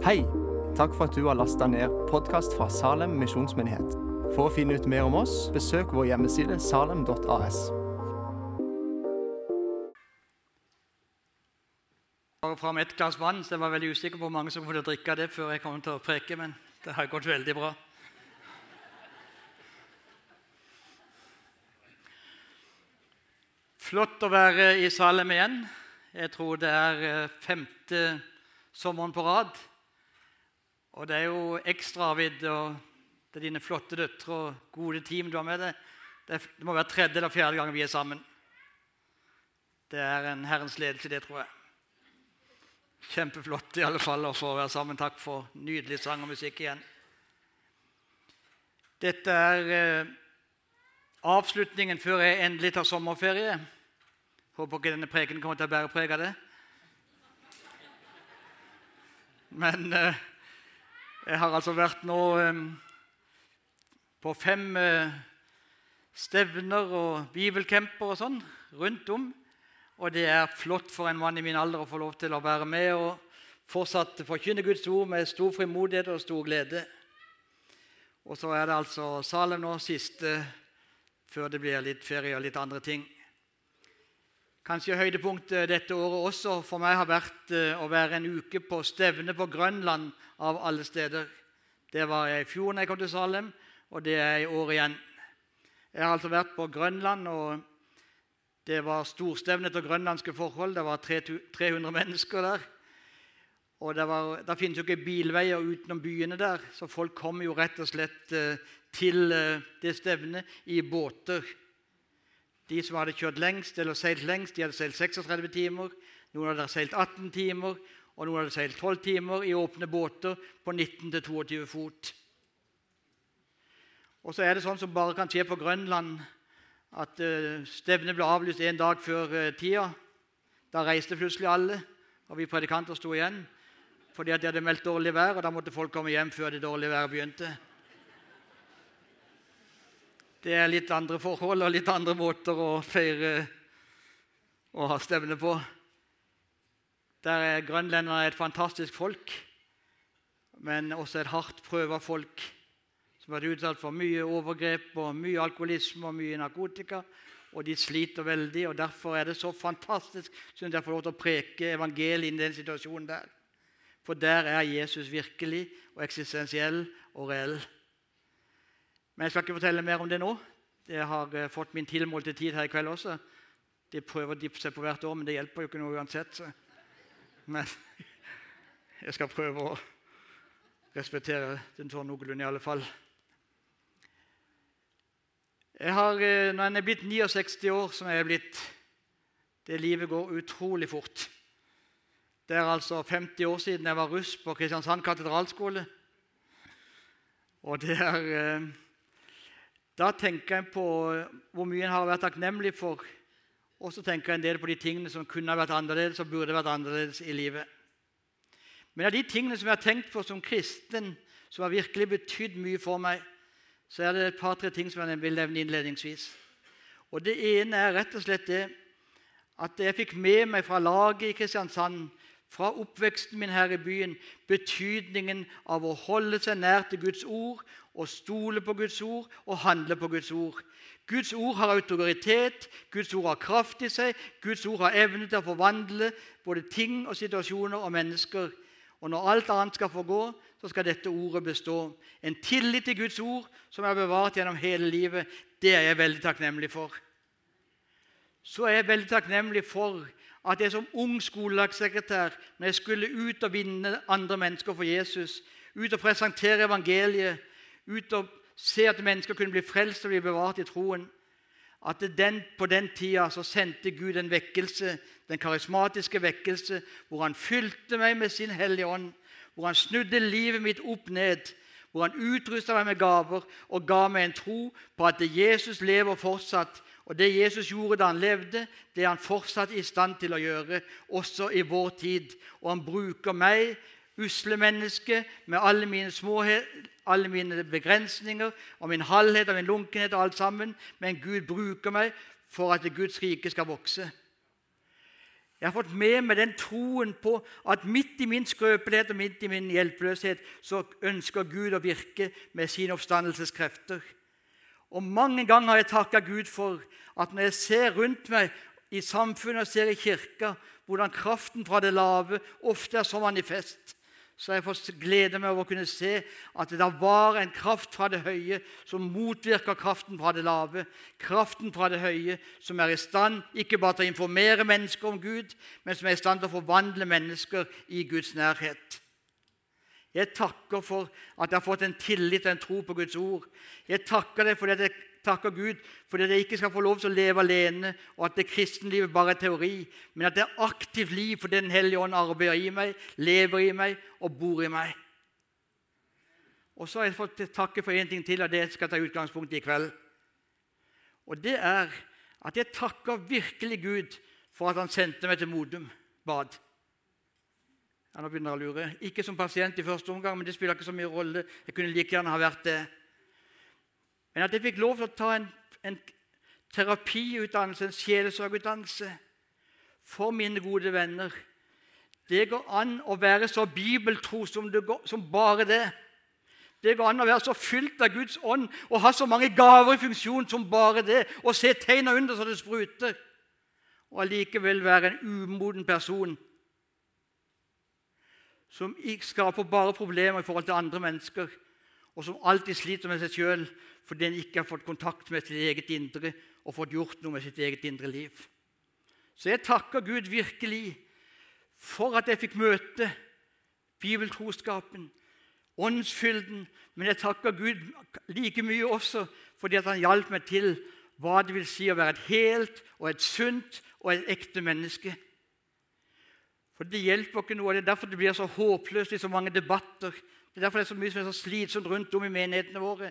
Hei! Takk for at du har lasta ned podkast fra Salem misjonsmyndighet. For å finne ut mer om oss, besøk vår hjemmeside salem.as. bare fram ett glass vann, så jeg var veldig usikker på hvor mange som kunne drikke det før jeg kom til å preke, men det har gått veldig bra. Flott å være i Salem igjen. Jeg tror det er eh, femte sommeren på rad. Og det er jo ekstra, Arvid, og det er dine flotte døtre og gode team du har med deg. Det, må være tredje eller fjerde gang vi er sammen. Det er en Herrens ledelse, det tror jeg. Kjempeflott i alle fall å få være sammen. Takk for nydelig sang og musikk igjen. Dette er eh, avslutningen før jeg endelig tar sommerferie. Håper ikke denne preken kommer til å bære preg av det. Men eh, jeg har altså vært nå eh, på fem eh, stevner og bibelcamper og sånn rundt om. Og det er flott for en mann i min alder å få lov til å være med og fortsatt forkynne Guds ord med stor frimodighet og stor glede. Og så er det altså Salem nå, siste før det blir litt ferie og litt andre ting. Kanskje høydepunktet dette året også for meg har vært eh, å være en uke på stevne på Grønland av alle steder. Det var jeg i fjor da jeg kom til Salem, og det er i år igjen. Jeg har altså vært på Grønland, og det var storstevne til grønlandske forhold. Det var 300 mennesker der. Og det, var, det finnes jo ikke bilveier utenom byene der, så folk kommer jo rett og slett eh, til eh, det stevnet i båter. De som hadde kjørt lengst eller seilt lengst, de hadde seilt 36 timer. Noen hadde seilt 18 timer, og noen hadde seilt 12 timer i åpne båter på 19-22 fot. Og så er det sånn som bare kan skje på Grønland, at uh, stevnet ble avlyst en dag før uh, tida. Da reiste plutselig alle, og vi predikanter sto igjen fordi at de hadde meldt dårlig vær, og da måtte folk komme hjem før det dårlige været begynte. Det er litt andre forhold og litt andre måter å feire og ha stevne på. Der er Grønlenderne et fantastisk folk, men også et hardt prøva folk som har vært utsatt for mye overgrep og mye alkoholisme og mye narkotika. Og de sliter veldig, og derfor er det så fantastisk synes jeg får lov til å preke evangeliet i den situasjonen der. For der er Jesus virkelig og eksistensiell og reell. Men jeg skal ikke fortelle mer om det nå. Jeg har uh, fått min tilmålte tid her i kveld også. De prøver å dippe seg på hvert år, men det hjelper jo ikke noe uansett. Så. Men jeg skal prøve å respektere den sånn noenlunde i alle fall. Jeg har, uh, når en er blitt 69 år, som jeg er blitt Det livet går utrolig fort. Det er altså 50 år siden jeg var russ på Kristiansand katedralskole. Og det er uh, da tenker jeg på hvor mye en har vært takknemlig for. Og så tenker en del på de tingene som kunne vært annerledes og burde vært annerledes i livet. Men av de tingene som jeg har tenkt på som kristen, som har virkelig betydd mye for meg, så er det et par-tre ting som jeg vil nevne innledningsvis. Og Det ene er rett og slett det at jeg fikk med meg fra laget i Kristiansand, fra oppveksten min her i byen, betydningen av å holde seg nær til Guds ord å stole på Guds ord og handle på Guds ord. Guds ord har autoritet, Guds ord har kraft i seg, Guds ord har evne til å forvandle både ting og situasjoner og mennesker. Og når alt annet skal få gå, så skal dette ordet bestå. En tillit til Guds ord som er bevart gjennom hele livet, det er jeg veldig takknemlig for. Så er jeg veldig takknemlig for at jeg som ung skolelagssekretær, når jeg skulle ut og vinne andre mennesker for Jesus, ut og presentere evangeliet, ut og se at mennesker kunne bli frelst og bli bevart i troen. At den, på den tida så sendte Gud en vekkelse, den karismatiske vekkelse, hvor han fylte meg med sin Hellige Ånd, hvor han snudde livet mitt opp ned, hvor han utrusta meg med gaver og ga meg en tro på at Jesus lever fortsatt. Og det Jesus gjorde da han levde, det er han fortsatt i stand til å gjøre, også i vår tid. Og han bruker meg, usle menneske, med alle mine småhet, alle mine begrensninger og min halvhet og min lunkenhet og alt sammen. Men Gud bruker meg for at Guds rike skal vokse. Jeg har fått med meg den troen på at midt i min skrøpelighet og midt i min hjelpeløshet så ønsker Gud å virke med sine oppstandelseskrefter. Og Mange ganger har jeg takka Gud for at når jeg ser rundt meg i samfunnet og ser i kirka hvordan kraften fra det lave ofte er så manifest, så jeg får glede meg over å kunne se at det var en kraft fra det høye som motvirker kraften fra det lave. Kraften fra det høye som er i stand ikke bare til å informere mennesker om Gud, men som er i stand til å forvandle mennesker i Guds nærhet. Jeg takker for at jeg har fått en tillit og en tro på Guds ord. Jeg takker deg fordi jeg takker Gud for at jeg ikke skal få lov til å leve alene, og at det kristenlivet bare er teori, men at det er aktivt liv fordi Den hellige ånd arbeider i meg, lever i meg og bor i meg. Og så har jeg fått takke for én ting til, og det skal jeg ta utgangspunkt i i kveld. Og det er at jeg takker virkelig Gud for at han sendte meg til Modum Bad. Ja, nå begynner jeg å lure. Ikke som pasient i første omgang, men det spiller ikke så mye rolle. Jeg kunne like gjerne ha vært det. Men at jeg fikk lov til å ta en, en terapiutdannelse, en sjelesorgutdannelse, for mine gode venner Det går an å være så bibeltro som, går, som bare det. Det går an å være så fylt av Guds ånd og ha så mange gaver i funksjon som bare det, og se tegna under så det spruter, og allikevel være en umoden person som skaper bare problemer i forhold til andre mennesker, og som alltid sliter med seg sjøl fordi en ikke har fått kontakt med sitt eget indre og fått gjort noe med sitt eget indre liv. Så jeg takker Gud virkelig for at jeg fikk møte bibeltroskapen, åndsfylden, men jeg takker Gud like mye også fordi at han hjalp meg til hva det vil si å være et helt og et sunt og et ekte menneske. For Det hjelper ikke noe. Det er derfor det blir så håpløst i så mange debatter. Det er derfor det er så mye som er så slitsomt rundt om i menighetene våre.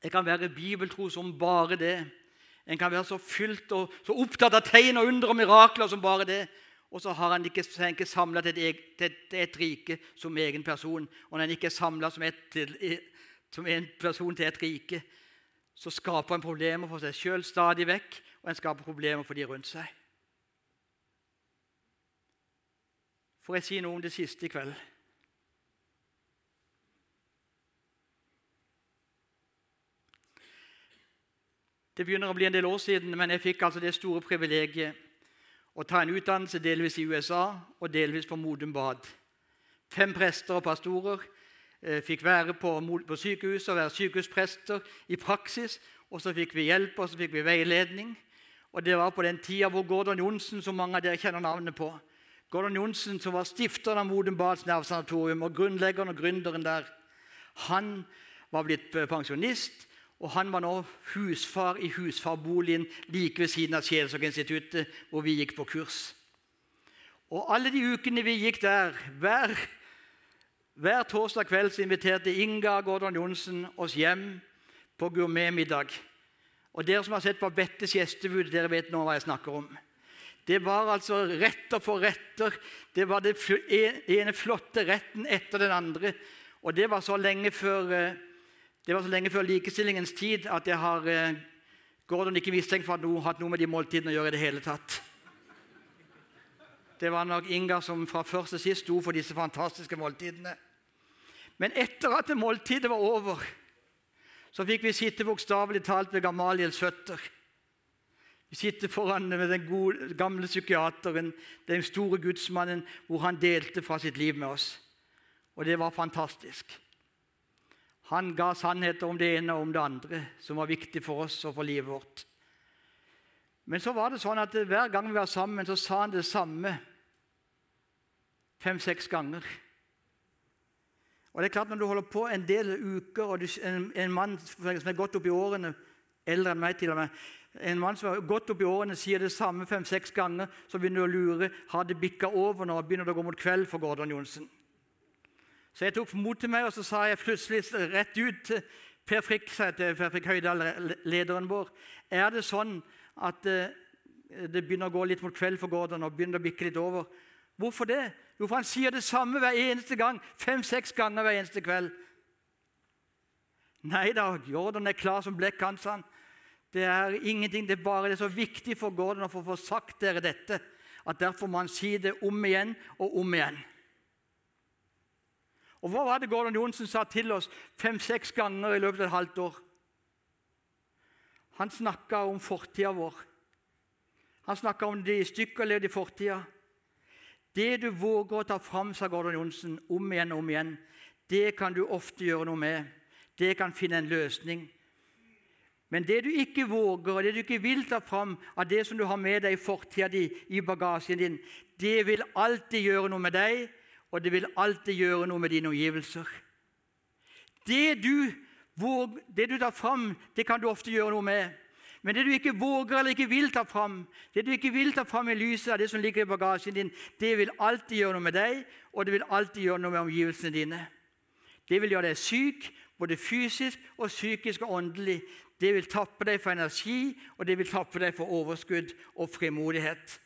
Jeg kan være bibeltro som bare det. En kan være så fylt og så opptatt av tegn og under og mirakler som bare det. Og så har en ikke, ikke samla til, til, et rike som egen person. Og når en ikke er samla som, som, en person til et rike, så skaper en problemer for seg sjøl stadig vekk, og en skaper problemer for de rundt seg. Får jeg si noe om det siste i kveld? Det begynner å bli en del år siden, men jeg fikk altså det store privilegiet å ta en utdannelse delvis i USA og delvis på Modum Bad. Fem prester og pastorer eh, fikk være på, på sykehuset og være sykehusprester i praksis. Og så fikk vi hjelp og så fikk vi veiledning. Og Det var på den tida hvor Gordon Johnsen, som mange av dere kjenner navnet på Gordon Johnsen, som var stifteren av Modum Bads nervesanatorium og grunnleggeren og gründeren der, han var blitt pensjonist og Han var nå husfar i husfarboligen like ved siden av Sjelsorginstituttet, hvor vi gikk på kurs. Og Alle de ukene vi gikk der, hver, hver torsdag kveld så inviterte Inga Gordon Johnsen oss hjem på gourmetmiddag. Og Dere som har sett på Bettes gjestebud, dere vet nå hva jeg snakker om. Det var altså retter for retter. Det var den ene flotte retten etter den andre. Og det var så lenge før eh, så lenge før likestillingens tid at jeg har eh, Gordon ikke mistenkt for å ha hatt noe med de måltidene å gjøre i det hele tatt. Det var nok Inga som fra først til sist sto for disse fantastiske måltidene. Men etter at måltidet var over, så fikk vi sitte bokstavelig talt ved Gamaliels føtter. Vi sitter foran med den gode, gamle psykiateren, den store gudsmannen, hvor han delte fra sitt liv med oss. Og det var fantastisk. Han ga sannheter om det ene og om det andre som var viktig for oss og for livet vårt. Men så var det sånn at hver gang vi var sammen, så sa han det samme fem-seks ganger. Og det er klart Når du holder på en del uker, og du, en, en, mann som er godt i årene, eldre enn meg til og med, en mann som er godt opp i årene sier det samme fem-seks ganger, så begynner du å lure har det bikka over nå, begynner det å gå mot kveld for Gordon Johnsen. Så jeg tok mot til meg, og så sa jeg plutselig rett ut til Per Frikk, til Per Frikk Høydal, lederen vår Er det sånn at eh, det begynner å gå litt mot kveld for Gordon og begynner å bikke litt over? Hvorfor det? Jo, for han sier det samme hver eneste gang. Fem-seks ganger hver eneste kveld. Nei da, Jordan er klar som blekk, han, sa han. Det er ingenting, det er bare det er så viktig for Gordon å få, sagt dere dette at derfor må han si det om igjen og om igjen. Og Hva var det Gordon Johnsen sa til oss fem-seks ganger i løpet av et halvt år? Han snakka om fortida vår. Han snakka om de stykker levd i fortida. Det du våger å ta fram, sa Gordon Johnsen, om igjen og om igjen, det kan du ofte gjøre noe med. Det kan finne en løsning. Men det du ikke våger, og det du ikke vil ta fram av det som du har med deg i fortida di, i bagasjen din, det vil alltid gjøre noe med deg, og det vil alltid gjøre noe med dine omgivelser. Det du, våger, det du tar fram, det kan du ofte gjøre noe med. Men det du ikke våger eller ikke vil ta fram, det du ikke vil ta fram i lyset av det som ligger i bagasjen din, det vil alltid gjøre noe med deg, og det vil alltid gjøre noe med omgivelsene dine. Det vil gjøre deg syk, både fysisk og psykisk og åndelig. Det vil tappe deg for energi, og det vil tappe deg for overskudd og frimodighet.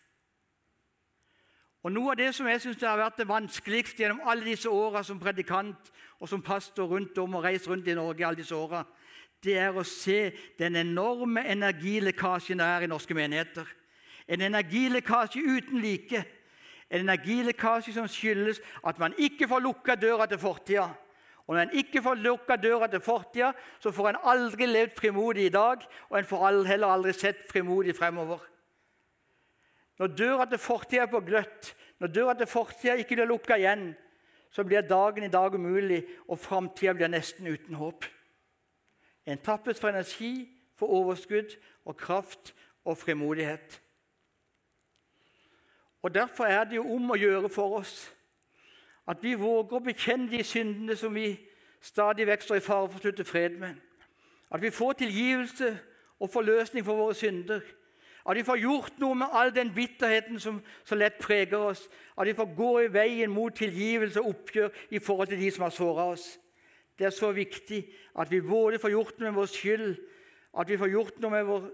Og Noe av det som jeg synes har vært det vanskeligste gjennom alle disse åra som predikant og som pastor rundt om og reist rundt i Norge, alle disse årene, det er å se den enorme energilekkasjen det er i norske menigheter. En energilekkasje uten like. En energilekkasje som skyldes at man ikke får lukka døra til fortida. Og når en ikke får lukka døra til fortida, så får en aldri levd frimodig i dag, og en får heller aldri sett frimodig fremover. Når døra til fortida er på gløtt, når døra til fortida ikke blir lukka igjen, så blir dagen i dag umulig, og framtida blir nesten uten håp. En tappes for energi, for overskudd og kraft og frimodighet. Og Derfor er det jo om å gjøre for oss at vi våger å bekjenne de syndene som vi stadig vekk står i fare for å slutte fred med. At vi får tilgivelse og forløsning for våre synder. At vi får gjort noe med all den bitterheten som så lett preger oss. At vi får gå i veien mot tilgivelse og oppgjør i forhold til de som har såra oss. Det er så viktig at vi både får gjort noe med vår skyld, at vi får gjort noe med vår,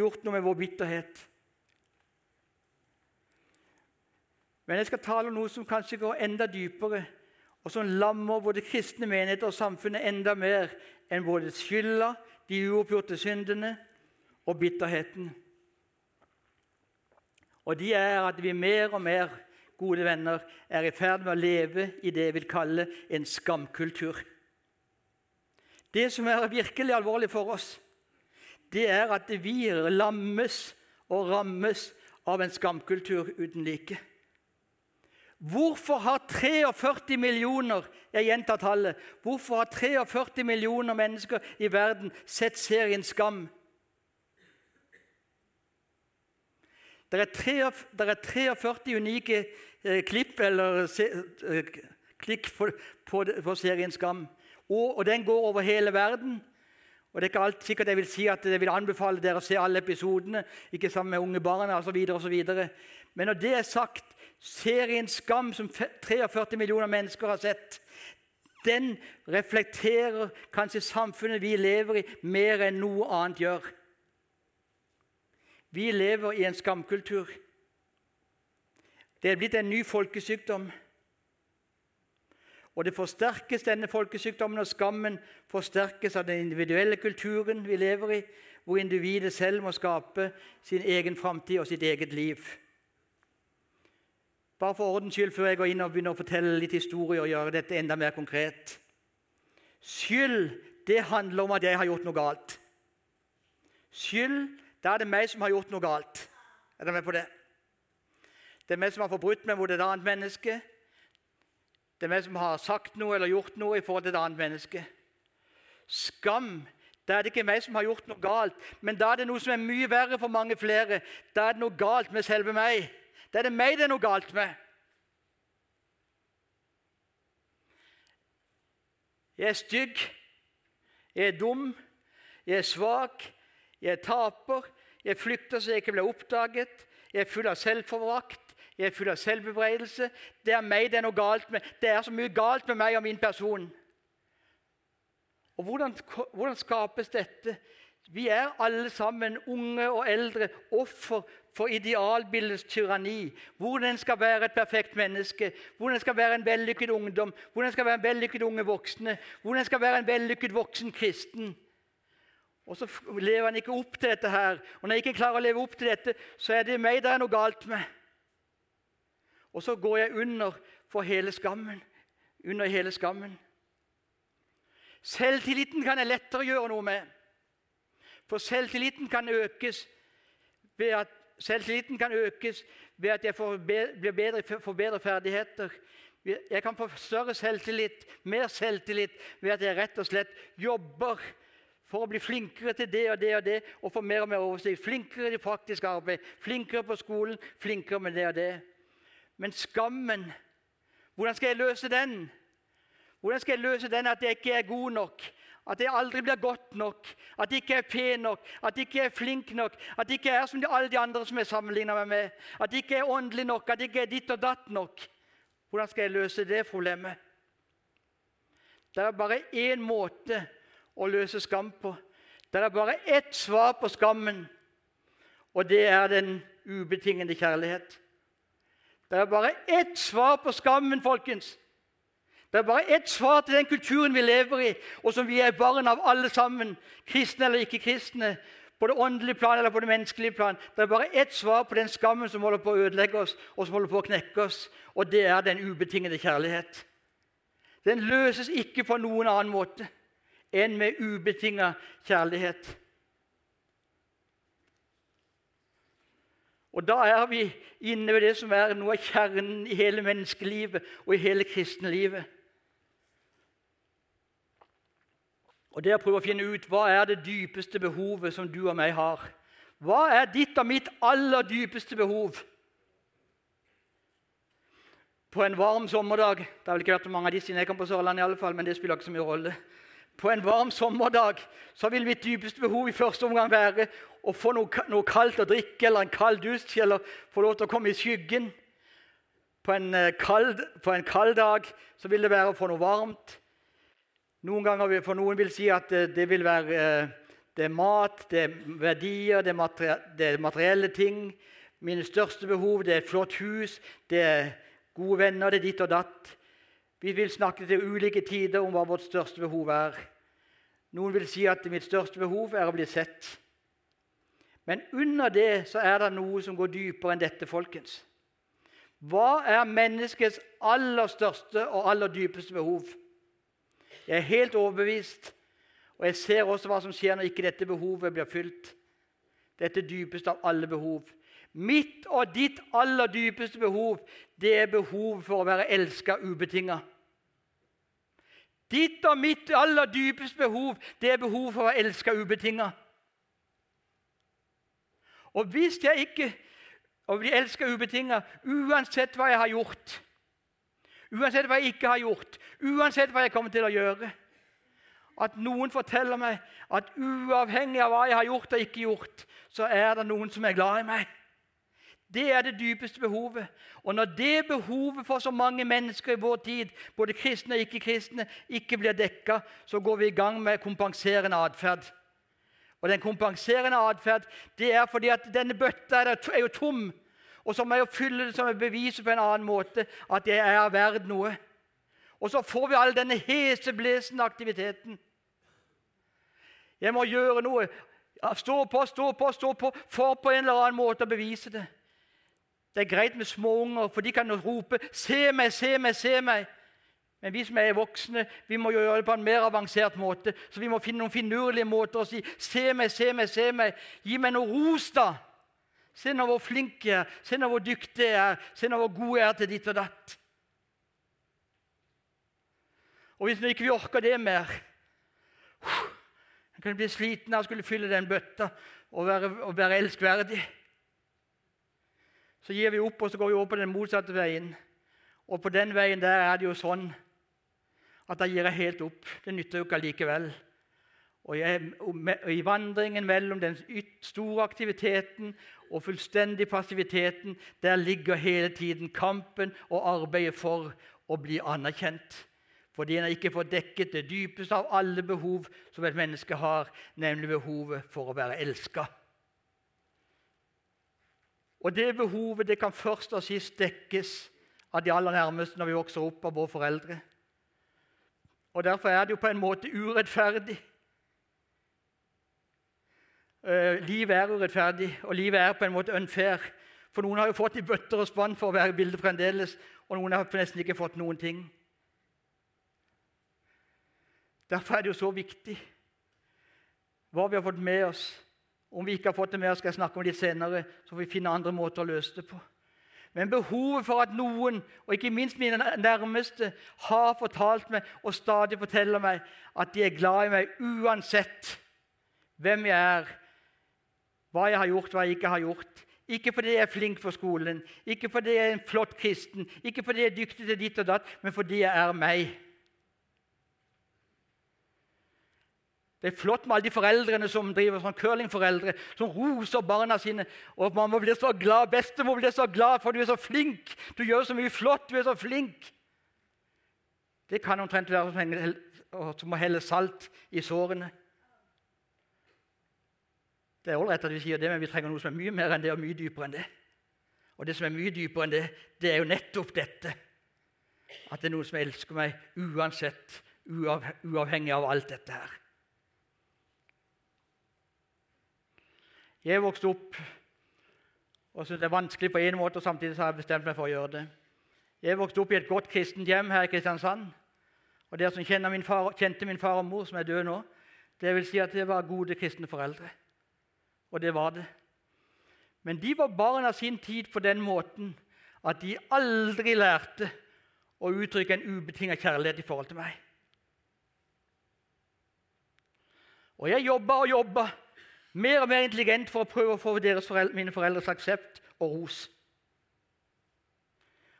gjort noe med vår bitterhet. Men jeg skal tale om noe som kanskje går enda dypere, og som lammer både kristne menigheter og samfunnet enda mer enn både skylda, de uoppgjorte syndene og bitterheten. Og de er at vi mer og mer, gode venner, er i ferd med å leve i det jeg vil kalle en skamkultur. Det som er virkelig alvorlig for oss, det er at vi lammes og rammes av en skamkultur uten like. Hvorfor har 43 millioner jeg gjentar tallet, hvorfor har 43 millioner mennesker i verden sett serien Skam? Det er, 43 unike eh, klipp eller eh, klikk på, serien Skam. Og, den går over hele verden. Og Det er ikke alt sikkert jeg vil si at jeg vil anbefale dere å se alle episodene, ikke sammen med unge barn osv. Men når det er sagt, serien Skam, som 43 millioner mennesker har sett, den reflekterer kanskje samfunnet vi lever i, mer enn noe annet gjør. Vi lever i en skamkultur. Det er blitt en ny folkesykdom. Og det forsterkes denne folkesykdommen og skammen forsterkes av den individuelle kulturen vi lever i, hvor individet selv må skape sin egen framtid og sitt eget liv. Bare for ordens skyld, før jeg går inn og begynner å fortelle litt historie og gjøre dette enda mer konkret. Skyld, det handler om at jeg har gjort noe galt. Skyld, da er det meg som har gjort noe galt. Er dere med på det? Det er meg som har forbrutt meg mot et annet menneske. Det er meg som har sagt noe eller gjort noe i forhold til et annet menneske. Skam, da er det ikke meg som har gjort noe galt, men da er det noe som er mye verre for mange flere. Da er det noe galt med selve meg. Det er det meg det er noe galt med. Jeg er stygg, jeg er dum, jeg er svak, jeg er taper, jeg flykter så jeg ikke blir oppdaget, jeg er full av selvforakt, jeg er full av selvbebreidelse. Det er meg det er noe galt med. Det er så mye galt med meg og min person. Og Hvordan, hvordan skapes dette? Vi er alle sammen, unge og eldre, offer for idealbildets tyranni. Hvordan en skal være et perfekt menneske, hvordan en skal være en vellykket ungdom, hvordan en skal være en vellykket unge voksne, hvordan en skal være en vellykket voksen kristen. Og så lever han ikke opp til dette her. Og når jeg ikke klarer å leve opp til dette, så er det meg det er noe galt med. Og så går jeg under for hele skammen. Under hele skammen. Selvtilliten kan jeg lettere gjøre noe med. For selvtilliten kan økes ved at, selvtilliten kan økes ved at jeg får bedre, får bedre ferdigheter. Jeg kan få større selvtillit, mer selvtillit, ved at jeg rett og slett jobber for å bli flinkere til det og det og det, og få mer og mer oversikt. Flinkere i praktisk arbeid, flinkere på skolen, flinkere med det og det. Men skammen, hvordan skal jeg løse den? Hvordan skal jeg løse den at jeg ikke er god nok? At jeg aldri blir godt nok, at jeg ikke er pen nok, at jeg ikke er flink nok, at jeg ikke er som de, alle de andre som jeg sammenligner meg med, at jeg ikke er åndelig nok, at jeg ikke er ditt og datt nok. Hvordan skal jeg løse det problemet? Det er bare én måte å løse skam på. Det er bare ett svar på skammen, og det er den ubetingede kjærlighet. Det er bare ett svar på skammen, folkens. Det er bare ett svar til den kulturen vi lever i, og som vi er barn av alle sammen, kristne eller ikke kristne, på det åndelige plan eller på det menneskelige plan. Det er bare ett svar på den skammen som holder på å ødelegge oss, og som holder på å knekke oss, og det er den ubetingede kjærlighet. Den løses ikke på noen annen måte enn med ubetinga kjærlighet. Og Da er vi inne ved det som er noe av kjernen i hele menneskelivet og i hele kristenlivet. Og Det å prøve å finne ut hva er det dypeste behovet som du og meg har. Hva er ditt og mitt aller dypeste behov? På en varm sommerdag Det har vel ikke vært så mange av de siden jeg kom på Sørlandet, i alle fall, men det spiller ikke så mye rolle. På en varm sommerdag så vil mitt dypeste behov i første omgang være å få noe, noe, kaldt å drikke eller en kald dusj eller få lov til å komme i skyggen. På en, eh, kald, på en kald dag så vil det være å få noe varmt. Noen ganger For noen vil si at det, det vil være eh, det er mat, det er verdier, det er, materie, det er materielle ting. Mine største behov det er et flott hus, det er gode venner, det er ditt og datt. Vi vil snakke til ulike tider om hva vårt største behov er. Noen vil si at mitt største behov er å bli sett. Men under det så er det noe som går dypere enn dette, folkens. Hva er menneskets aller største og aller dypeste behov? Jeg er helt overbevist, og jeg ser også hva som skjer når ikke dette behovet blir fylt. Dette dypeste av alle behov. Mitt og ditt aller dypeste behov, det er behov for å være elska ubetinga. Ditt og mitt aller dypeste behov, det er behov for å være elska ubetinga. Og hvis jeg ikke og blir elska ubetinga, uansett hva jeg har gjort, uansett hva jeg ikke har gjort, uansett hva jeg kommer til å gjøre At noen forteller meg at uavhengig av hva jeg har gjort og ikke gjort, så er det noen som er glad i meg. Det er det dypeste behovet. Og når det behovet for så mange mennesker i vår tid, både kristne og ikke-kristne, ikke blir dekka, så går vi i gang med kompenserende atferd. Og den kompenserende atferd det er fordi at denne bøtta er jo tom. Og så må jeg fylle det som et bevis på en annen måte at jeg er verd noe. Og så får vi all denne heseblesende aktiviteten. Jeg må gjøre noe. Stå på, stå på, stå på, for på en eller annen måte å bevise det. Det er greit med småunger, for de kan rope 'Se meg, se meg, se meg'. Men vi som er voksne, vi må gjøre det på en mer avansert måte. Så vi må finne noen finurlige måter å si 'Se meg, se meg, se meg'. Gi meg noe ros, da. Se nå hvor flink jeg er, se nå hvor dyktig jeg er, se nå hvor god jeg er til ditt og datt. Og hvis vi ikke orker det mer Jeg kunne bli sliten av å skulle fylle den bøtta og være, og være elskverdig. Så gir vi opp, og så går vi over på den motsatte veien. Og på den veien der er det jo sånn at da gir jeg helt opp. Det nytter jo ikke allikevel. Og, I vandringen mellom den store aktiviteten og fullstendig passiviteten, der ligger hele tiden kampen og arbeidet for å bli anerkjent. Fordi en ikke får dekket det dypeste av alle behov som et menneske har, nemlig behovet for å være elska. Og det behovet det kan først og sist dekkes av de aller nærmeste når vi vokser opp av våre foreldre. Og Derfor er det jo på en måte urettferdig Uh, livet er urettferdig, og livet er på en måte unfair. For noen har jo fått i bøtter og spann for å være i bildet fremdeles, og noen har nesten ikke fått noen ting. Derfor er det jo så viktig hva vi har fått med oss. Om vi ikke har fått det med oss, skal jeg snakke om litt senere, så får vi finne andre måter å løse det på. Men behovet for at noen, og ikke minst mine nærmeste, har fortalt meg og stadig forteller meg at de er glad i meg uansett hvem jeg er, hva jeg har gjort, hva jeg ikke har gjort. Ikke fordi jeg er flink for skolen, ikke fordi jeg er en flott kristen, ikke fordi jeg er dyktig til ditt og datt, men fordi jeg er meg. Det er flott med alle de foreldrene som driver sånn curlingforeldre, som roser barna sine. og 'Mamma blir så glad, bestemor blir så glad, for du er så flink.' 'Du gjør så mye flott, du er så flink.' Det kan omtrent være som å helle salt i sårene. Det er ålreit at vi sier det, men vi trenger noe som er mye mer enn det, og mye dypere enn det. Og det som er mye dypere enn det, det er jo nettopp dette. At det er noen som elsker meg uansett, uavhengig av alt dette her. Jeg vokste opp og syntes det er vanskelig på en måte, og samtidig har jeg bestemt meg for å gjøre det. Jeg vokste opp i et godt kristent hjem her i Kristiansand. Og Dere som min far, kjente min far og mor, som er døde nå, det vil si at det var gode kristne foreldre. Og det var det. Men de var barn av sin tid på den måten at de aldri lærte å uttrykke en ubetinget kjærlighet i forhold til meg. Og jeg jobba og jobba mer og mer intelligent for å prøve å få foreldre, mine foreldres aksept og ros.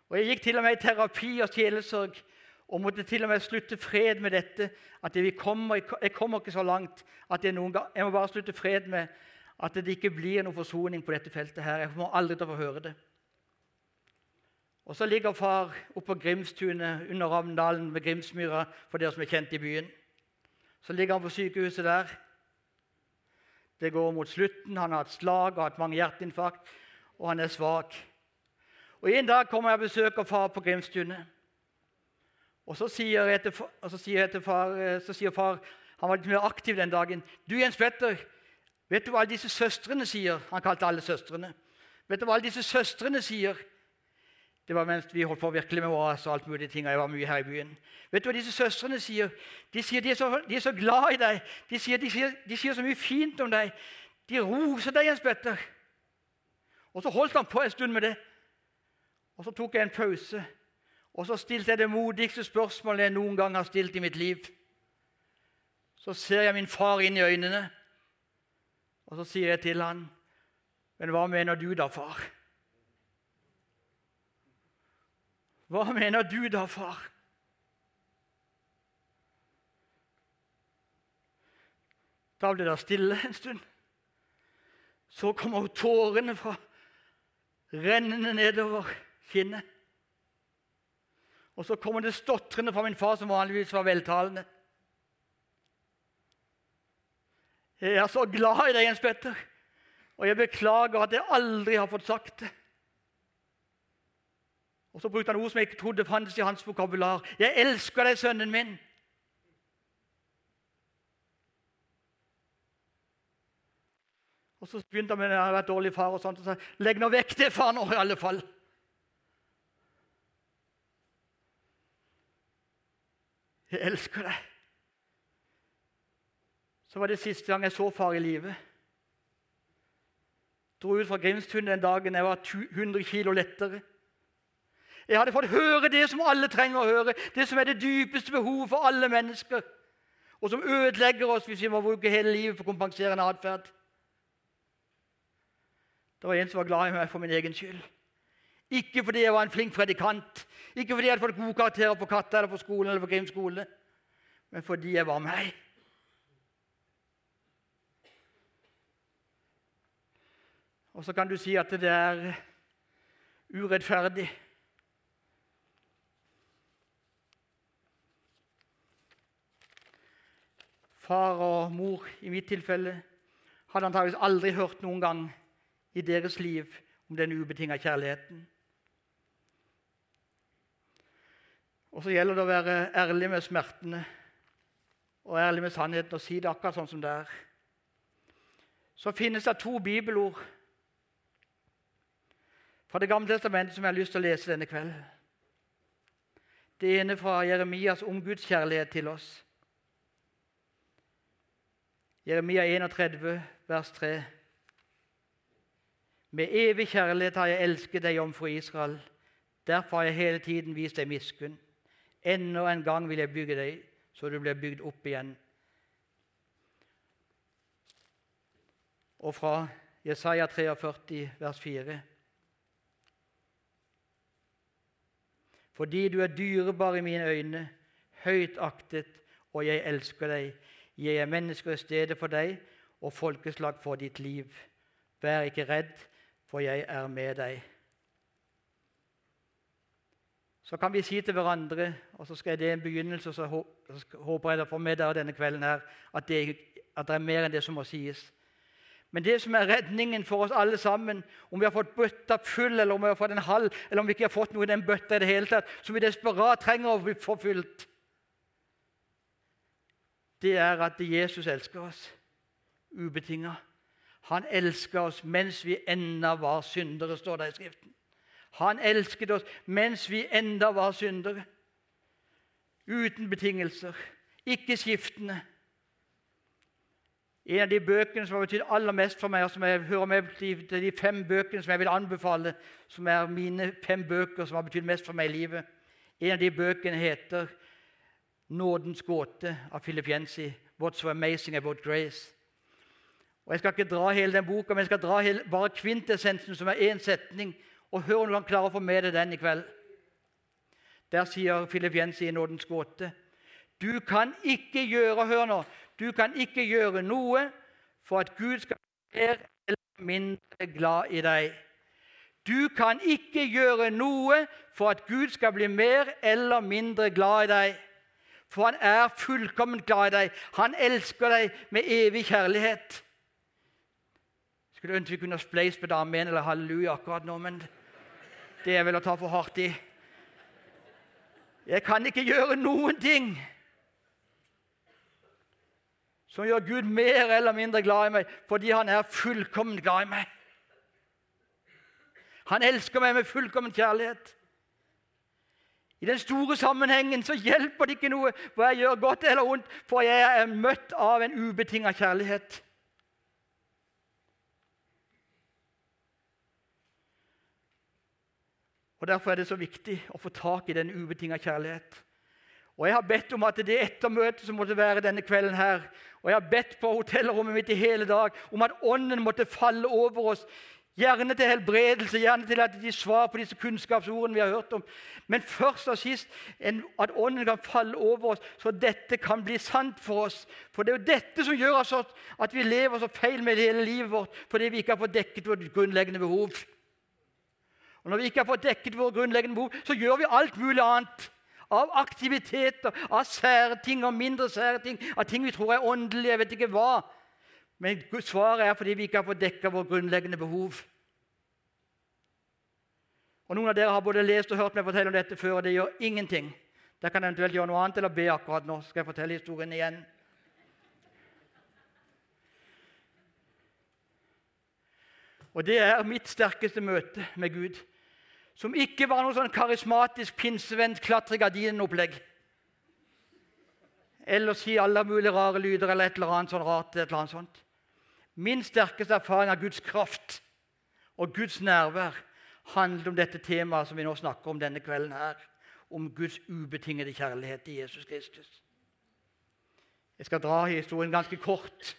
Og Jeg gikk til og med i terapi og sjelesorg og måtte til og med slutte fred med dette. at Jeg kommer, jeg kommer ikke så langt at jeg, noen gang, jeg må bare slutte fred med at det ikke blir noen forsoning på dette feltet. her. Jeg må aldri til å få høre det. Og Så ligger far oppe på Grimstunet under Ravndalen ved Grimsmyra, for dere som er kjent i byen. Så ligger han på sykehuset der. Det går mot slutten. Han har hatt slag og hatt mange hjerteinfarkt, og han er svak. Og En dag kommer jeg og besøker far på Grimstunet. Og så sier, jeg til far, eh, så sier far Han var litt mer aktiv den dagen. 'Du, Jens Petter, vet du hva alle disse søstrene sier?' Han kalte alle søstrene. 'Vet du hva alle disse søstrene sier?' Det var mens vi holdt på virkelig med oss og alt mulig ting. og jeg var mye her i byen. Vet du hva disse søstrene sier? De sier de er så, de er så glad i deg. De sier, de, sier, de sier, så mye fint om deg. De roser deg, Jens Petter. Og så holdt han på en stund med det. Og så tok jeg en pause. Og så stilte jeg det modigste spørsmålet jeg noen gang har stilt i mitt liv. Så ser jeg min far inn i øynene, og så sier jeg til han, 'Men hva mener du da, far?' Hva mener du da, far? Da ble det stille en stund. Så kommer tårene fra rennende nedover kinnet. Og så kommer det stotrende fra min far, som vanligvis var veltalende. Jeg er så glad i deg, Jens Petter, og jeg beklager at jeg aldri har fått sagt det. Og så brukte han ord som jeg ikke trodde fantes i hans vokabular. 'Jeg elsker deg, sønnen min.' Og Så begynte han med at han vært dårlig far og sånt, og sa 'Legg nå vekk det, far, nå, i alle fall'. Jeg elsker deg. Så var det siste gang jeg så far i live. Dro ut fra Grimstun den dagen jeg var 100 kilo lettere. Jeg hadde fått høre det som alle trenger å høre, det som er det dypeste behovet for alle mennesker, og som ødelegger oss hvis vi må bruke hele livet på kompenserende atferd. Det var en som var glad i meg for min egen skyld. Ikke fordi jeg var en flink predikant, ikke fordi jeg hadde fått gode karakterer på Katta eller på skolen eller på Grim skole, men fordi jeg var meg. Og så kan du si at det er urettferdig. Far og mor i mitt tilfelle hadde antakeligvis aldri hørt noen gang i deres liv om den ubetinga kjærligheten. Og så gjelder det å være ærlig med smertene og ærlig med sannheten og si det akkurat sånn som det er. så finnes det to bibelord fra Det gamle testamentet som jeg har lyst til å lese denne kvelden. Det ene fra Jeremias om Guds kjærlighet til oss. Jeremia 31, vers 3. Med evig kjærlighet har jeg elsket deg, jomfru Israel. Derfor har jeg hele tiden vist deg miskunn. Enda en gang vil jeg bygge deg, så du blir bygd opp igjen. Og fra Jesaja 43, vers 4. Fordi du er dyrebar i mine øyne, høyt aktet, og jeg elsker deg. Jeg er mennesker i stedet for deg og folkeslag for ditt liv. Vær ikke redd, for jeg er med deg. Så kan vi si til hverandre, og så skal det en begynnelse, så håper jeg får med dere denne kvelden her, at det, at det er mer enn det som må sies. Men det som er redningen for oss alle sammen, om vi har fått bøtta full, eller om vi har fått en halv, eller om vi ikke har fått noe i den bøtta i det hele tatt, som vi desperat trenger å bli forfylt, det er at Jesus elsker oss ubetinga. Han elsker oss mens vi enda var syndere, står det i Skriften. Han elsket oss mens vi enda var syndere. Uten betingelser, ikke skiftende. En av de bøkene som har betydd aller mest for meg, og som jeg hører med til de fem bøkene som jeg vil anbefale, som er mine fem bøker som har betydd mest for meg i livet En av de bøkene heter 'Nådens gåte' av Philip Jensi. 'What's so amazing about grace'. Og Jeg skal ikke dra hele den boka, men jeg skal dra hele, bare kvintessensen, som er én setning. Og hør om du kan klare å få med deg den i kveld. Der sier Philip Jensi i 'Nådens gåte' Du kan ikke gjøre Hør nå. Du kan ikke gjøre noe for at Gud skal bli mer eller mindre glad i deg. Du kan ikke gjøre noe for at Gud skal bli mer eller mindre glad i deg. For han er fullkomment glad i deg. Han elsker deg med evig kjærlighet. Jeg skulle ønske vi kunne spleise på damen eller halleluja akkurat nå, men det er vel å ta for hardt i. Jeg kan ikke gjøre noen ting som gjør Gud mer eller mindre glad i meg, fordi han er fullkomment glad i meg. Han elsker meg med fullkommen kjærlighet. I den store sammenhengen så hjelper det ikke noe hva jeg gjør godt eller ondt, for jeg er møtt av en ubetinga kjærlighet. Og Derfor er det så viktig å få tak i den ubetinga kjærlighet. Og Jeg har bedt om at det ettermøtet som måtte være denne kvelden her, og jeg har bedt på hotellrommet mitt i hele dag om at Ånden måtte falle over oss. Gjerne til helbredelse, gjerne til at de svar på disse kunnskapsordene vi har hørt om. Men først og sist at Ånden kan falle over oss, så dette kan bli sant for oss. For det er jo dette som gjør at vi lever så feil med hele livet vårt fordi vi ikke har fått dekket vårt grunnleggende behov. Og Når vi ikke har fått dekket våre grunnleggende behov, så gjør vi alt mulig annet av aktiviteter, av sære ting og mindre sære ting, av ting vi tror er åndelige. Jeg vet ikke hva. Men svaret er fordi vi ikke har fått dekka våre grunnleggende behov. Og Noen av dere har både lest og hørt meg fortelle om dette før, og det gjør ingenting. Dere kan eventuelt gjøre noe annet eller be akkurat nå. skal jeg fortelle historien igjen. Og det er mitt sterkeste møte med Gud som ikke var noe sånn karismatisk pinsevenn klatre gardinen-opplegg. Eller si alle mulige rare lyder eller et eller annet sånn rart. et eller annet sånt. Min sterkeste erfaring av Guds kraft og Guds nærvær handler om dette temaet som vi nå snakker om denne kvelden. her, Om Guds ubetingede kjærlighet til Jesus Kristus. Jeg skal dra historien ganske kort.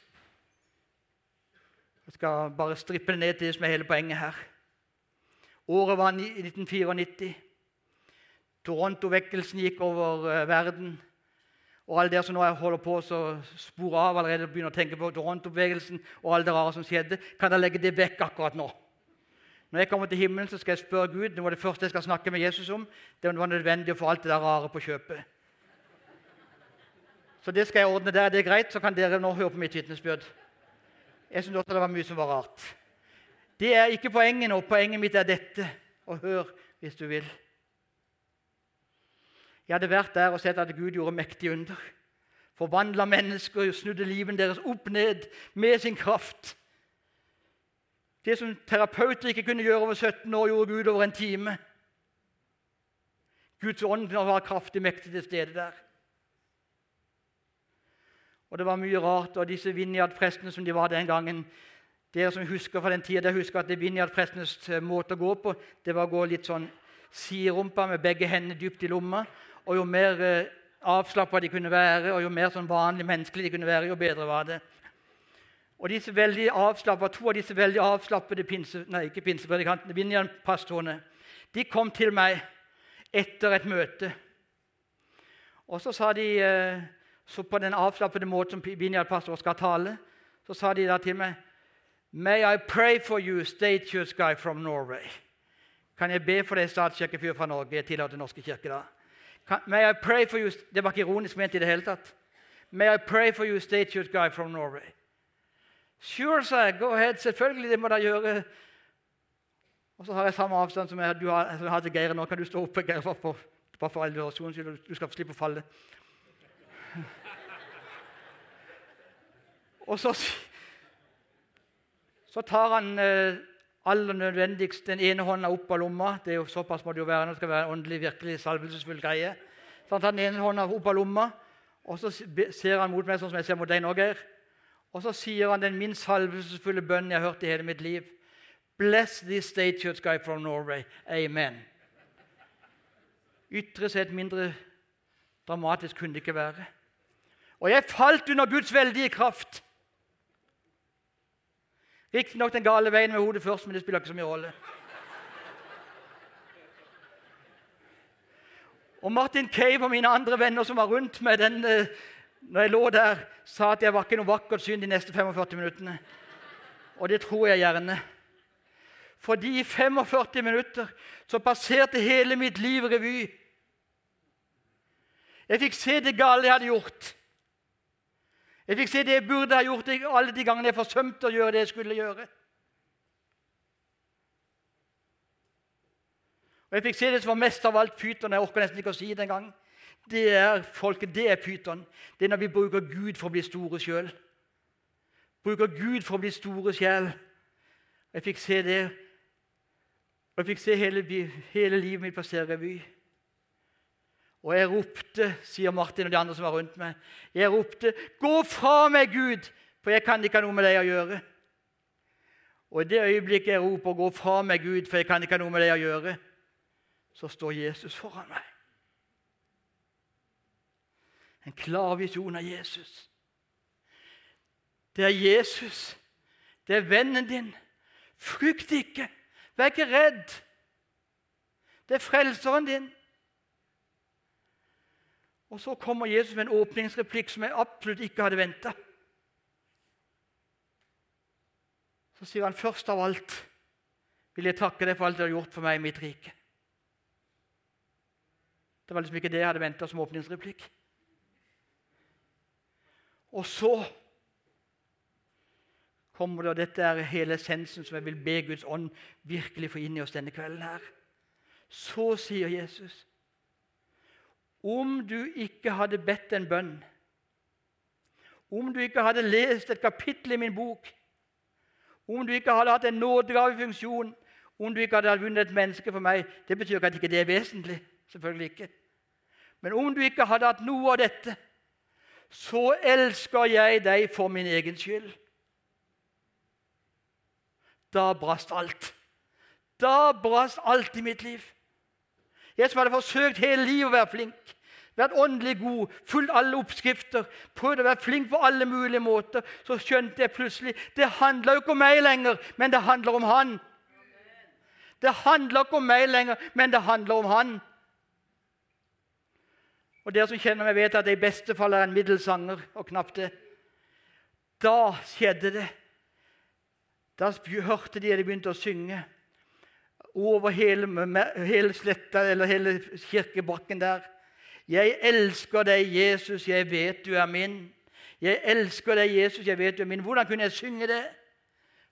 Jeg skal bare strippe det ned til det som er hele poenget her. Året var 1994. Toronto-vekkelsen gikk over uh, verden. Og alle dere som nå holder på å spore av allerede og begynner å tenke på Toronto-bevegelsen og alt det rare som skjedde, kan dere legge det vekk akkurat nå. Når jeg kommer til himmelen, så skal jeg spørre Gud det var det første jeg skal snakke med Jesus om. Det var nødvendig å få alt det der rare på kjøpet. Så det skal jeg ordne der. Det er greit, så kan dere nå høre på mitt vitnesbyrd. Jeg syns også det var mye som var rart. Det er ikke poenget nå. Poenget mitt er dette. Og hør, hvis du vil. Jeg hadde vært der og sett at Gud gjorde mektige under. Forvandla mennesker, snudde livet deres opp ned med sin kraft. Det som terapeuter ikke kunne gjøre over 17 år, gjorde Gud over en time. Guds ånd var kraftig mektig til stede der. Og det var mye rart. Og disse vinjardprestene som de var den gangen Dere som husker fra den tida, husker at vinjardprestenes eh, måte å gå på, det var å gå litt sånn siderumpa med begge hendene dypt i lomma. Og jo mer eh, avslappa de kunne være, og jo mer sånn vanlig menneskelig de kunne være, jo bedre var det. Og disse veldig To av disse veldig avslappede pinse, nei, ikke pinsepredikantene, vinjardpastorene, de kom til meg etter et møte. Og så sa de eh, så på den avslappede måten som Vinjard-pastor skal tale, så sa de da til meg May I pray for you, state church guy from Norway. Kan jeg be for deg, statskirkefyr fra Norge? Jeg tilhører Den norske kirke da. May I pray for you, Det var ikke ironisk ment i det hele tatt. May I pray for you, state church guy from Norway? Sure, sa jeg. Go ahead. Selvfølgelig, det må dere gjøre. Og så har jeg samme avstand som jeg, du har, som jeg har til Geir. Nå kan du stå oppe, Geir, bare for, all for illustrasjonens skyld. Du skal slippe å falle. Og så, så tar han eh, aller nødvendigst den ene hånda opp av lomma. Det er jo Såpass må det jo være når det skal være en åndelig, virkelig salvelsesfull greie. Så han tar den ene hånda opp av lomma, og så ser han mot meg sånn som jeg ser mot deg nå, Geir. Og så sier han den minst salvelsesfulle bønnen jeg har hørt i hele mitt liv. Bless this state church guy from Norway. Amen. Ytre sett mindre dramatisk kunne det ikke være. Og jeg falt under Guds veldige kraft. Riktignok den gale veien med hodet først, men det spiller ikke så mye rolle. Og Martin Cave og mine andre venner som var rundt meg den, eh, når jeg lå der, sa at jeg var ikke noe vakkert syn de neste 45 minuttene. Og det tror jeg gjerne. Fordi i 45 minutter så passerte hele mitt liv revy. Jeg fikk se det gale jeg hadde gjort. Jeg fikk se det jeg burde ha gjort alle de gangene jeg forsømte å gjøre det jeg skulle gjøre. Og Jeg fikk se det som var mest av alt pyton. Jeg orker nesten ikke å si det engang. Det er folket, det er pyton. Det er når vi bruker Gud for å bli store sjøl. Bruker Gud for å bli store sjel. Jeg fikk se det. Og jeg fikk se hele, hele livet mitt passere revy. Og jeg ropte, sier Martin og de andre som var rundt meg, jeg ropte, 'Gå fra meg, Gud, for jeg kan ikke ha noe med deg å gjøre.' Og i det øyeblikket jeg roper 'Gå fra meg, Gud, for jeg kan ikke ha noe med deg å gjøre', så står Jesus foran meg. En klar visjon av Jesus. Det er Jesus. Det er vennen din. Frykt ikke. Vær ikke redd. Det er frelseren din. Og så kommer Jesus med en åpningsreplikk som jeg absolutt ikke hadde venta. Så sier han først av alt vil jeg takke deg for alt du har gjort for meg i mitt rike. Det var liksom ikke det jeg hadde venta som åpningsreplikk. Og så kommer det, og dette er hele essensen som jeg vil be Guds ånd virkelig få inn i oss denne kvelden her. Så sier Jesus om du ikke hadde bedt en bønn, om du ikke hadde lest et kapittel i min bok, om du ikke hadde hatt en nådegavefunksjon, om du ikke hadde vunnet et menneske for meg Det betyr ikke at ikke det er vesentlig. Selvfølgelig ikke. Men om du ikke hadde hatt noe av dette, så elsker jeg deg for min egen skyld. Da brast alt. Da brast alt i mitt liv. Jeg som hadde forsøkt hele livet å være flink, vært åndelig god, fulgt alle oppskrifter, prøvd å være flink på alle mulige måter, så skjønte jeg plutselig det handler jo ikke om meg lenger, men det handler om han. Det handler ikke om meg lenger, men det handler om han. Og Dere som kjenner meg, vet at jeg i beste fall er en middelsanger, og knapt det. Da skjedde det. Da hørte de at de begynte å synge over hele, hele sletta eller hele kirkebakken der. Jeg elsker deg, Jesus, jeg vet du er min. Jeg elsker deg, Jesus, jeg vet du er min. Hvordan kunne jeg synge det?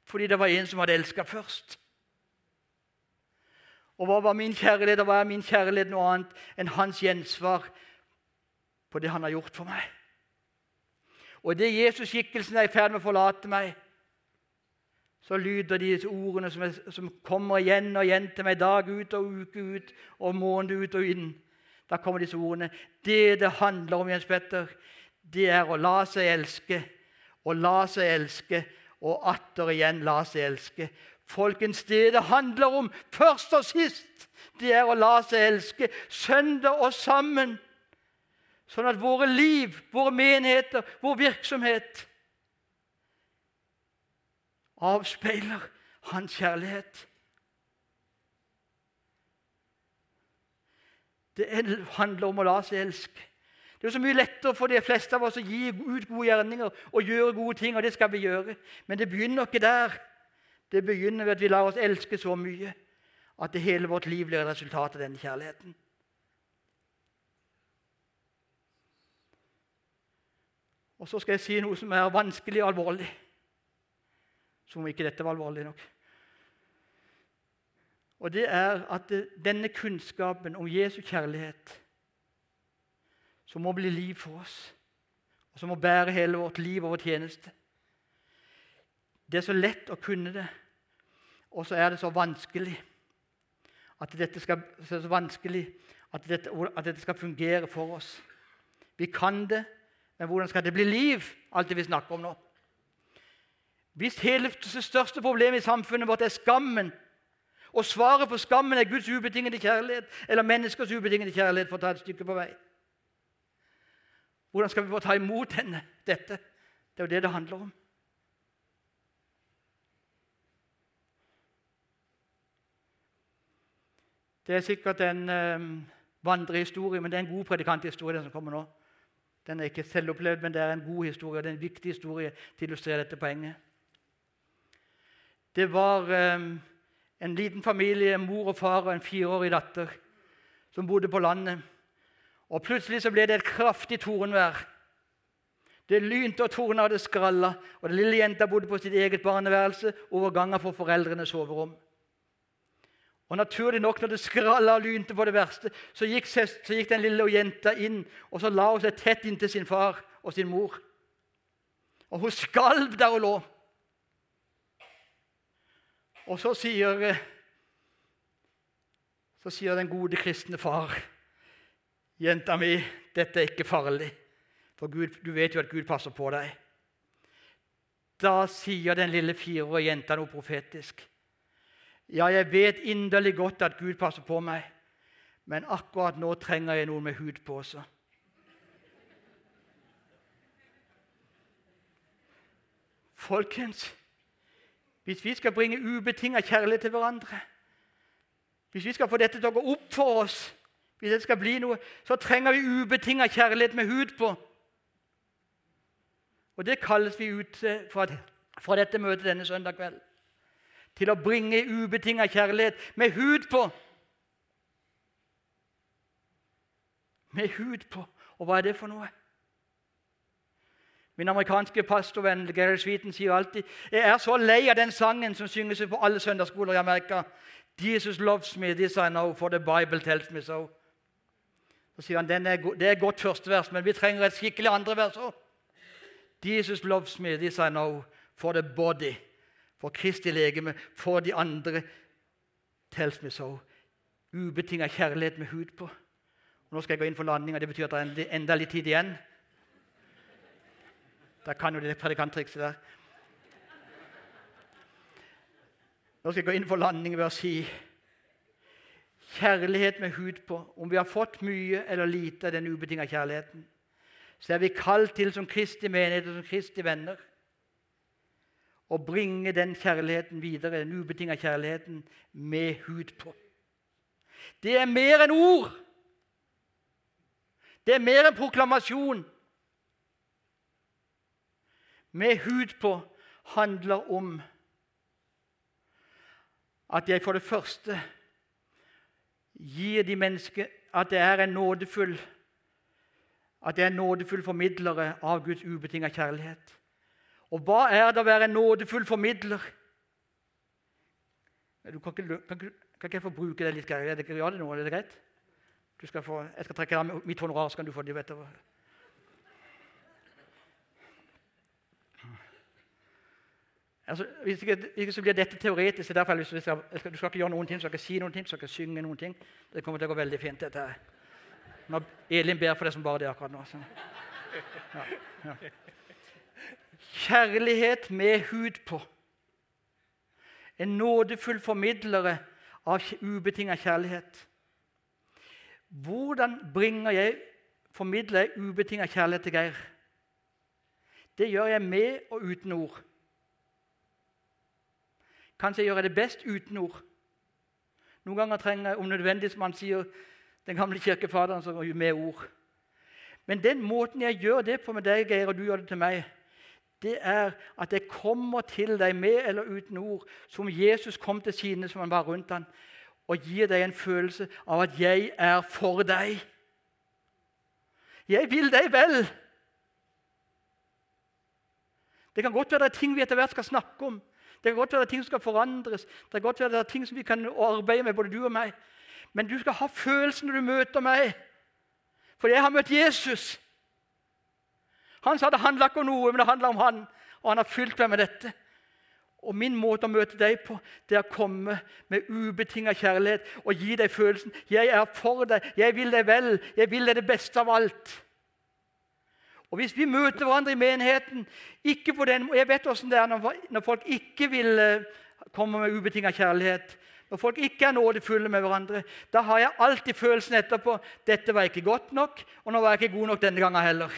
Fordi det var en som hadde elska først. Og hva var min kjærlighet? Hva er min kjærlighet noe annet enn hans gjensvar på det han har gjort for meg? Og det Jesus-skikkelsen er i ferd med å forlate meg, så lyder disse ordene som, er, som, kommer igjen og igjen til meg dag ut og uke ut og måned ut og inn. Da kommer disse ordene. Det det handler om, Jens Petter, det er å la seg elske. Og la seg elske, og atter igjen la seg elske. Folkens, det det handler om først og sist, det er å la seg elske søndag og sammen. Sånn at våre liv, våre menigheter, vår virksomhet avspeiler hans kjærlighet. Det handler om å la seg elske. Det er så mye lettere for de fleste av oss å gi ut gode gjerninger og gjøre gode ting. og det skal vi gjøre. Men det begynner ikke der. Det begynner ved at vi lar oss elske så mye at det hele vårt liv blir et resultat av denne kjærligheten. Og så skal jeg si noe som er vanskelig og alvorlig. Som om ikke dette var alvorlig nok. Og det er at denne kunnskapen om Jesu kjærlighet, som må bli liv for oss, og som må bære hele vårt liv og vår tjeneste Det er så lett å kunne det, og så er det så vanskelig at dette skal, så vanskelig at dette, at dette skal fungere for oss. Vi kan det, men hvordan skal det bli liv, alt det vi snakker om nå? Hvis hele det største problemet i samfunnet vårt er skammen, og svaret på skammen er Guds ubetingede kjærlighet eller menneskers ubetingede kjærlighet, for å ta et stykke på vei Hvordan skal vi få ta imot denne, dette? Det er jo det det handler om. Det er sikkert en um, vandrehistorie, men det er en god predikanthistorie. som kommer nå. Den er ikke selvopplevd, men det er en god historie. Det er en viktig historie til å illustrere dette poenget. Det var um, en liten familie, mor og far og en fireårig datter, som bodde på landet. Og Plutselig så ble det et kraftig tordenvær. Det lynte og torna, det skralla. Og den lille jenta bodde på sitt eget barneværelse over gangen for foreldrenes soverom. Og naturlig nok, når det skralla og lynte på det verste, så gikk, så gikk den lille jenta inn og så la hun seg tett inntil sin far og sin mor. Og hun skalv der hun lå. Og så sier, så sier den gode kristne far, 'Jenta mi, dette er ikke farlig, for Gud, du vet jo at Gud passer på deg.' Da sier den lille fireårige jenta noe profetisk. Ja, jeg vet inderlig godt at Gud passer på meg, men akkurat nå trenger jeg noen med hud på også. Folkens, hvis vi skal bringe ubetinga kjærlighet til hverandre, hvis vi skal få dette til å gå opp for oss, hvis det skal bli noe, så trenger vi ubetinga kjærlighet med hud på. Og det kalles vi ut fra, fra dette møtet denne søndag kveld til å bringe ubetinga kjærlighet med hud på. Med hud på. Og hva er det for noe? Min amerikanske pastorvenn Gary Sweeten sier alltid jeg er så lei av den sangen som synges på alle søndagsskoler i Amerika. Jesus loves me, this I know, for the Bible tells me so. Så sier han er, Det er godt første vers, men vi trenger et skikkelig andre vers òg. Jesus loves me, this I know, for the body for Kristi legeme, for de andre. Tells me so. Ubetinga kjærlighet med hud på. Og nå skal jeg gå inn for landinga. Det betyr at det er enda litt tid igjen. Da kan jo det predikanttrikset der. Nå skal jeg gå inn for landing ved å si kjærlighet med hud på. Om vi har fått mye eller lite av den ubetinga kjærligheten, så er vi kalt til som Kristi menighet og som Kristi venner å bringe den kjærligheten videre, den ubetinga kjærligheten, med hud på. Det er mer enn ord. Det er mer enn proklamasjon. Med hud på handler om at jeg for det første gir de mennesker at jeg er en nådefull at jeg er nådefull formidlere av Guds ubetinga kjærlighet. Og hva er det å være en nådefull formidler? Du kan ikke, kan, kan ikke jeg få bruke det litt? Er det, ja, det nå, er det greit? Skal få, jeg skal trekke av mitt honorar, så kan du få det. vet du. Altså, hvis, ikke, ikke, så blir dette teoretisk. derfor jeg, jeg skal, skal, Du skal ikke gjøre noen ting, du skal ikke si noen ting, du skal ikke synge noen ting. Det kommer til å gå veldig fint, dette her. Når Elin ber for det som bare det akkurat nå. Ja, ja. Kjærlighet med hud på. En nådefull formidlere av ubetinga kjærlighet. Hvordan bringer jeg, formidler jeg ubetinga kjærlighet til Geir? Det gjør jeg med og uten ord. Kanskje jeg gjør det best uten ord. Noen ganger trenger jeg om nødvendig, som han sier, den gamle kirkefaderen, som går med ord. Men den måten jeg gjør det på med deg, Geir, og du gjør det til meg, det er at jeg kommer til deg med eller uten ord, som Jesus kom til sine som han var rundt ham, og gir deg en følelse av at 'jeg er for deg'. Jeg vil deg vel. Det kan godt være det er ting vi etter hvert skal snakke om. Det kan godt være det er ting som skal forandres. Det kan godt være det er ting som vi kan arbeide med, både du og meg. Men du skal ha følelsen når du møter meg. For jeg har møtt Jesus. Han sa det handla ikke om noe, men det handla om han. Og han har fylt meg med dette. Og min måte å møte deg på, det er å komme med ubetinga kjærlighet og gi deg følelsen 'Jeg er for deg. Jeg vil deg vel. Jeg vil deg det beste av alt.' Og Hvis vi møter hverandre i menigheten ikke på den, Jeg vet hvordan det er når folk ikke vil eh, komme med ubetinga kjærlighet. Når folk ikke er nådefulle med hverandre. Da har jeg alltid følelsen etterpå dette var ikke godt nok, og nå var jeg ikke god nok denne gangen heller.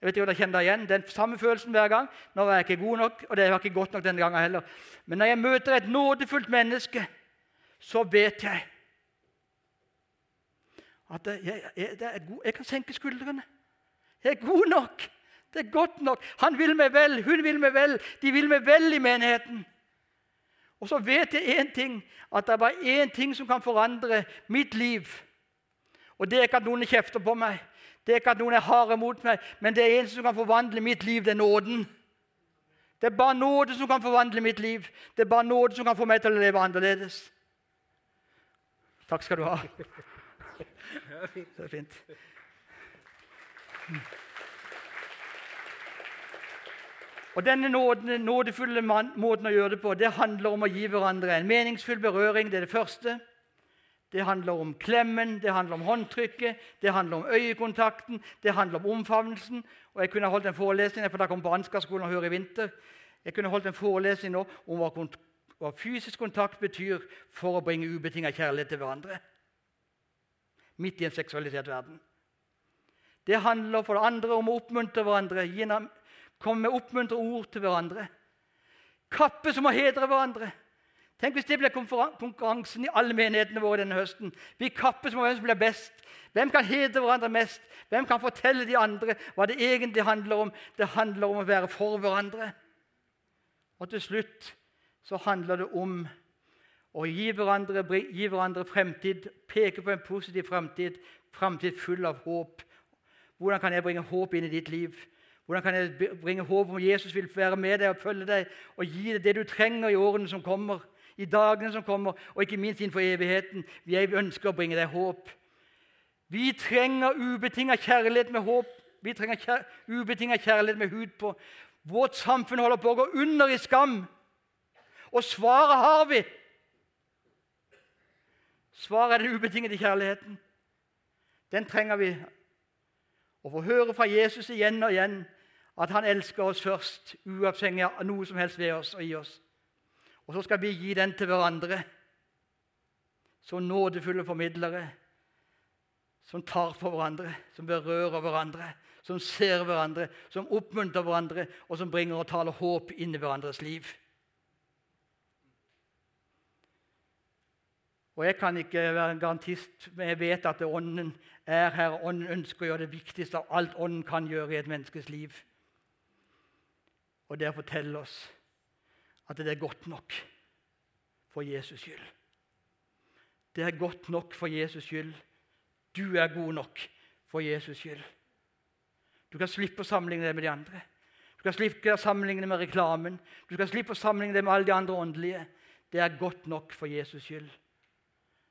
Jeg vet ikke om dere kjenner det igjen. Den samme følelsen hver gang. Nå var jeg ikke god nok, og det var ikke godt nok denne gangen heller. Men når jeg møter et nådefullt menneske, så vet jeg at jeg, jeg, jeg, jeg kan senke skuldrene. Jeg er god nok. Det er godt nok. Han vil meg vel, hun vil meg vel. De vil meg vel i menigheten. Og så vet jeg én ting, at det er bare én ting som kan forandre mitt liv. Og det er ikke at noen kjefter på meg, det er ikke at noen er harde mot meg, men det er en som kan forvandle mitt liv. Det er nåden. Det er bare nåde som kan forvandle mitt liv. Det er bare nåde som kan få meg til å leve annerledes. Takk skal du ha. Det er fint. Og Denne nåden, nådefulle måten å gjøre det på det handler om å gi hverandre en meningsfull berøring. Det er det første. Det handler om klemmen, det handler om håndtrykket, det handler om øyekontakten, det handler om omfavnelsen. Og Jeg kunne holdt en forelesning for da kom på Ansgarskolen og hører i vinter. Jeg kunne holdt en forelesning nå om hva, hva fysisk kontakt betyr for å bringe ubetinga kjærlighet til hverandre. Midt i en seksualisert verden. Det handler for det andre om å oppmuntre hverandre, komme med oppmuntrende ord til hverandre. Kappe som å hedre hverandre. Tenk hvis det blir konkurransen i alle menighetene våre denne høsten. Vi kappes om hvem som blir best. Hvem kan hedre hverandre mest? Hvem kan fortelle de andre hva det egentlig handler om? Det handler om å være for hverandre. Og til slutt så handler det om å gi hverandre, gi hverandre fremtid, peke på en positiv fremtid, fremtid full av håp. Hvordan kan jeg bringe håp inn i ditt liv? Hvordan kan jeg bringe håp om Jesus vil være med deg og følge deg og gi deg det du trenger i årene som kommer? i dagene som kommer, og ikke minst innenfor evigheten. Jeg ønsker å bringe deg håp. Vi trenger ubetinga kjærlighet med håp. Vi trenger kjær ubetinga kjærlighet med hud på. Vårt samfunn holder på å gå under i skam. Og svaret har vi. Svaret er den ubetingede kjærligheten. Den trenger vi. Å få høre fra Jesus igjen og igjen at han elsker oss først, uavhengig av noe som helst ved oss og i oss. Og så skal vi gi den til hverandre som nådefulle formidlere. Som tar for hverandre, som berører hverandre, som ser hverandre, som oppmuntrer hverandre, og som bringer og taler håp inn i hverandres liv. Og Jeg kan ikke være en garantist, men jeg vet at Ånden er her. Ånden ønsker å gjøre det viktigste av alt Ånden kan gjøre i et menneskes liv. Og det er å fortelle oss at det er godt nok for Jesus skyld. Det er godt nok for Jesus skyld. Du er god nok for Jesus skyld. Du kan slippe å sammenligne det med de andre. Du kan slippe å sammenligne det med reklamen. Du kan slippe å sammenligne det med alle de andre åndelige. Det er godt nok for Jesus skyld.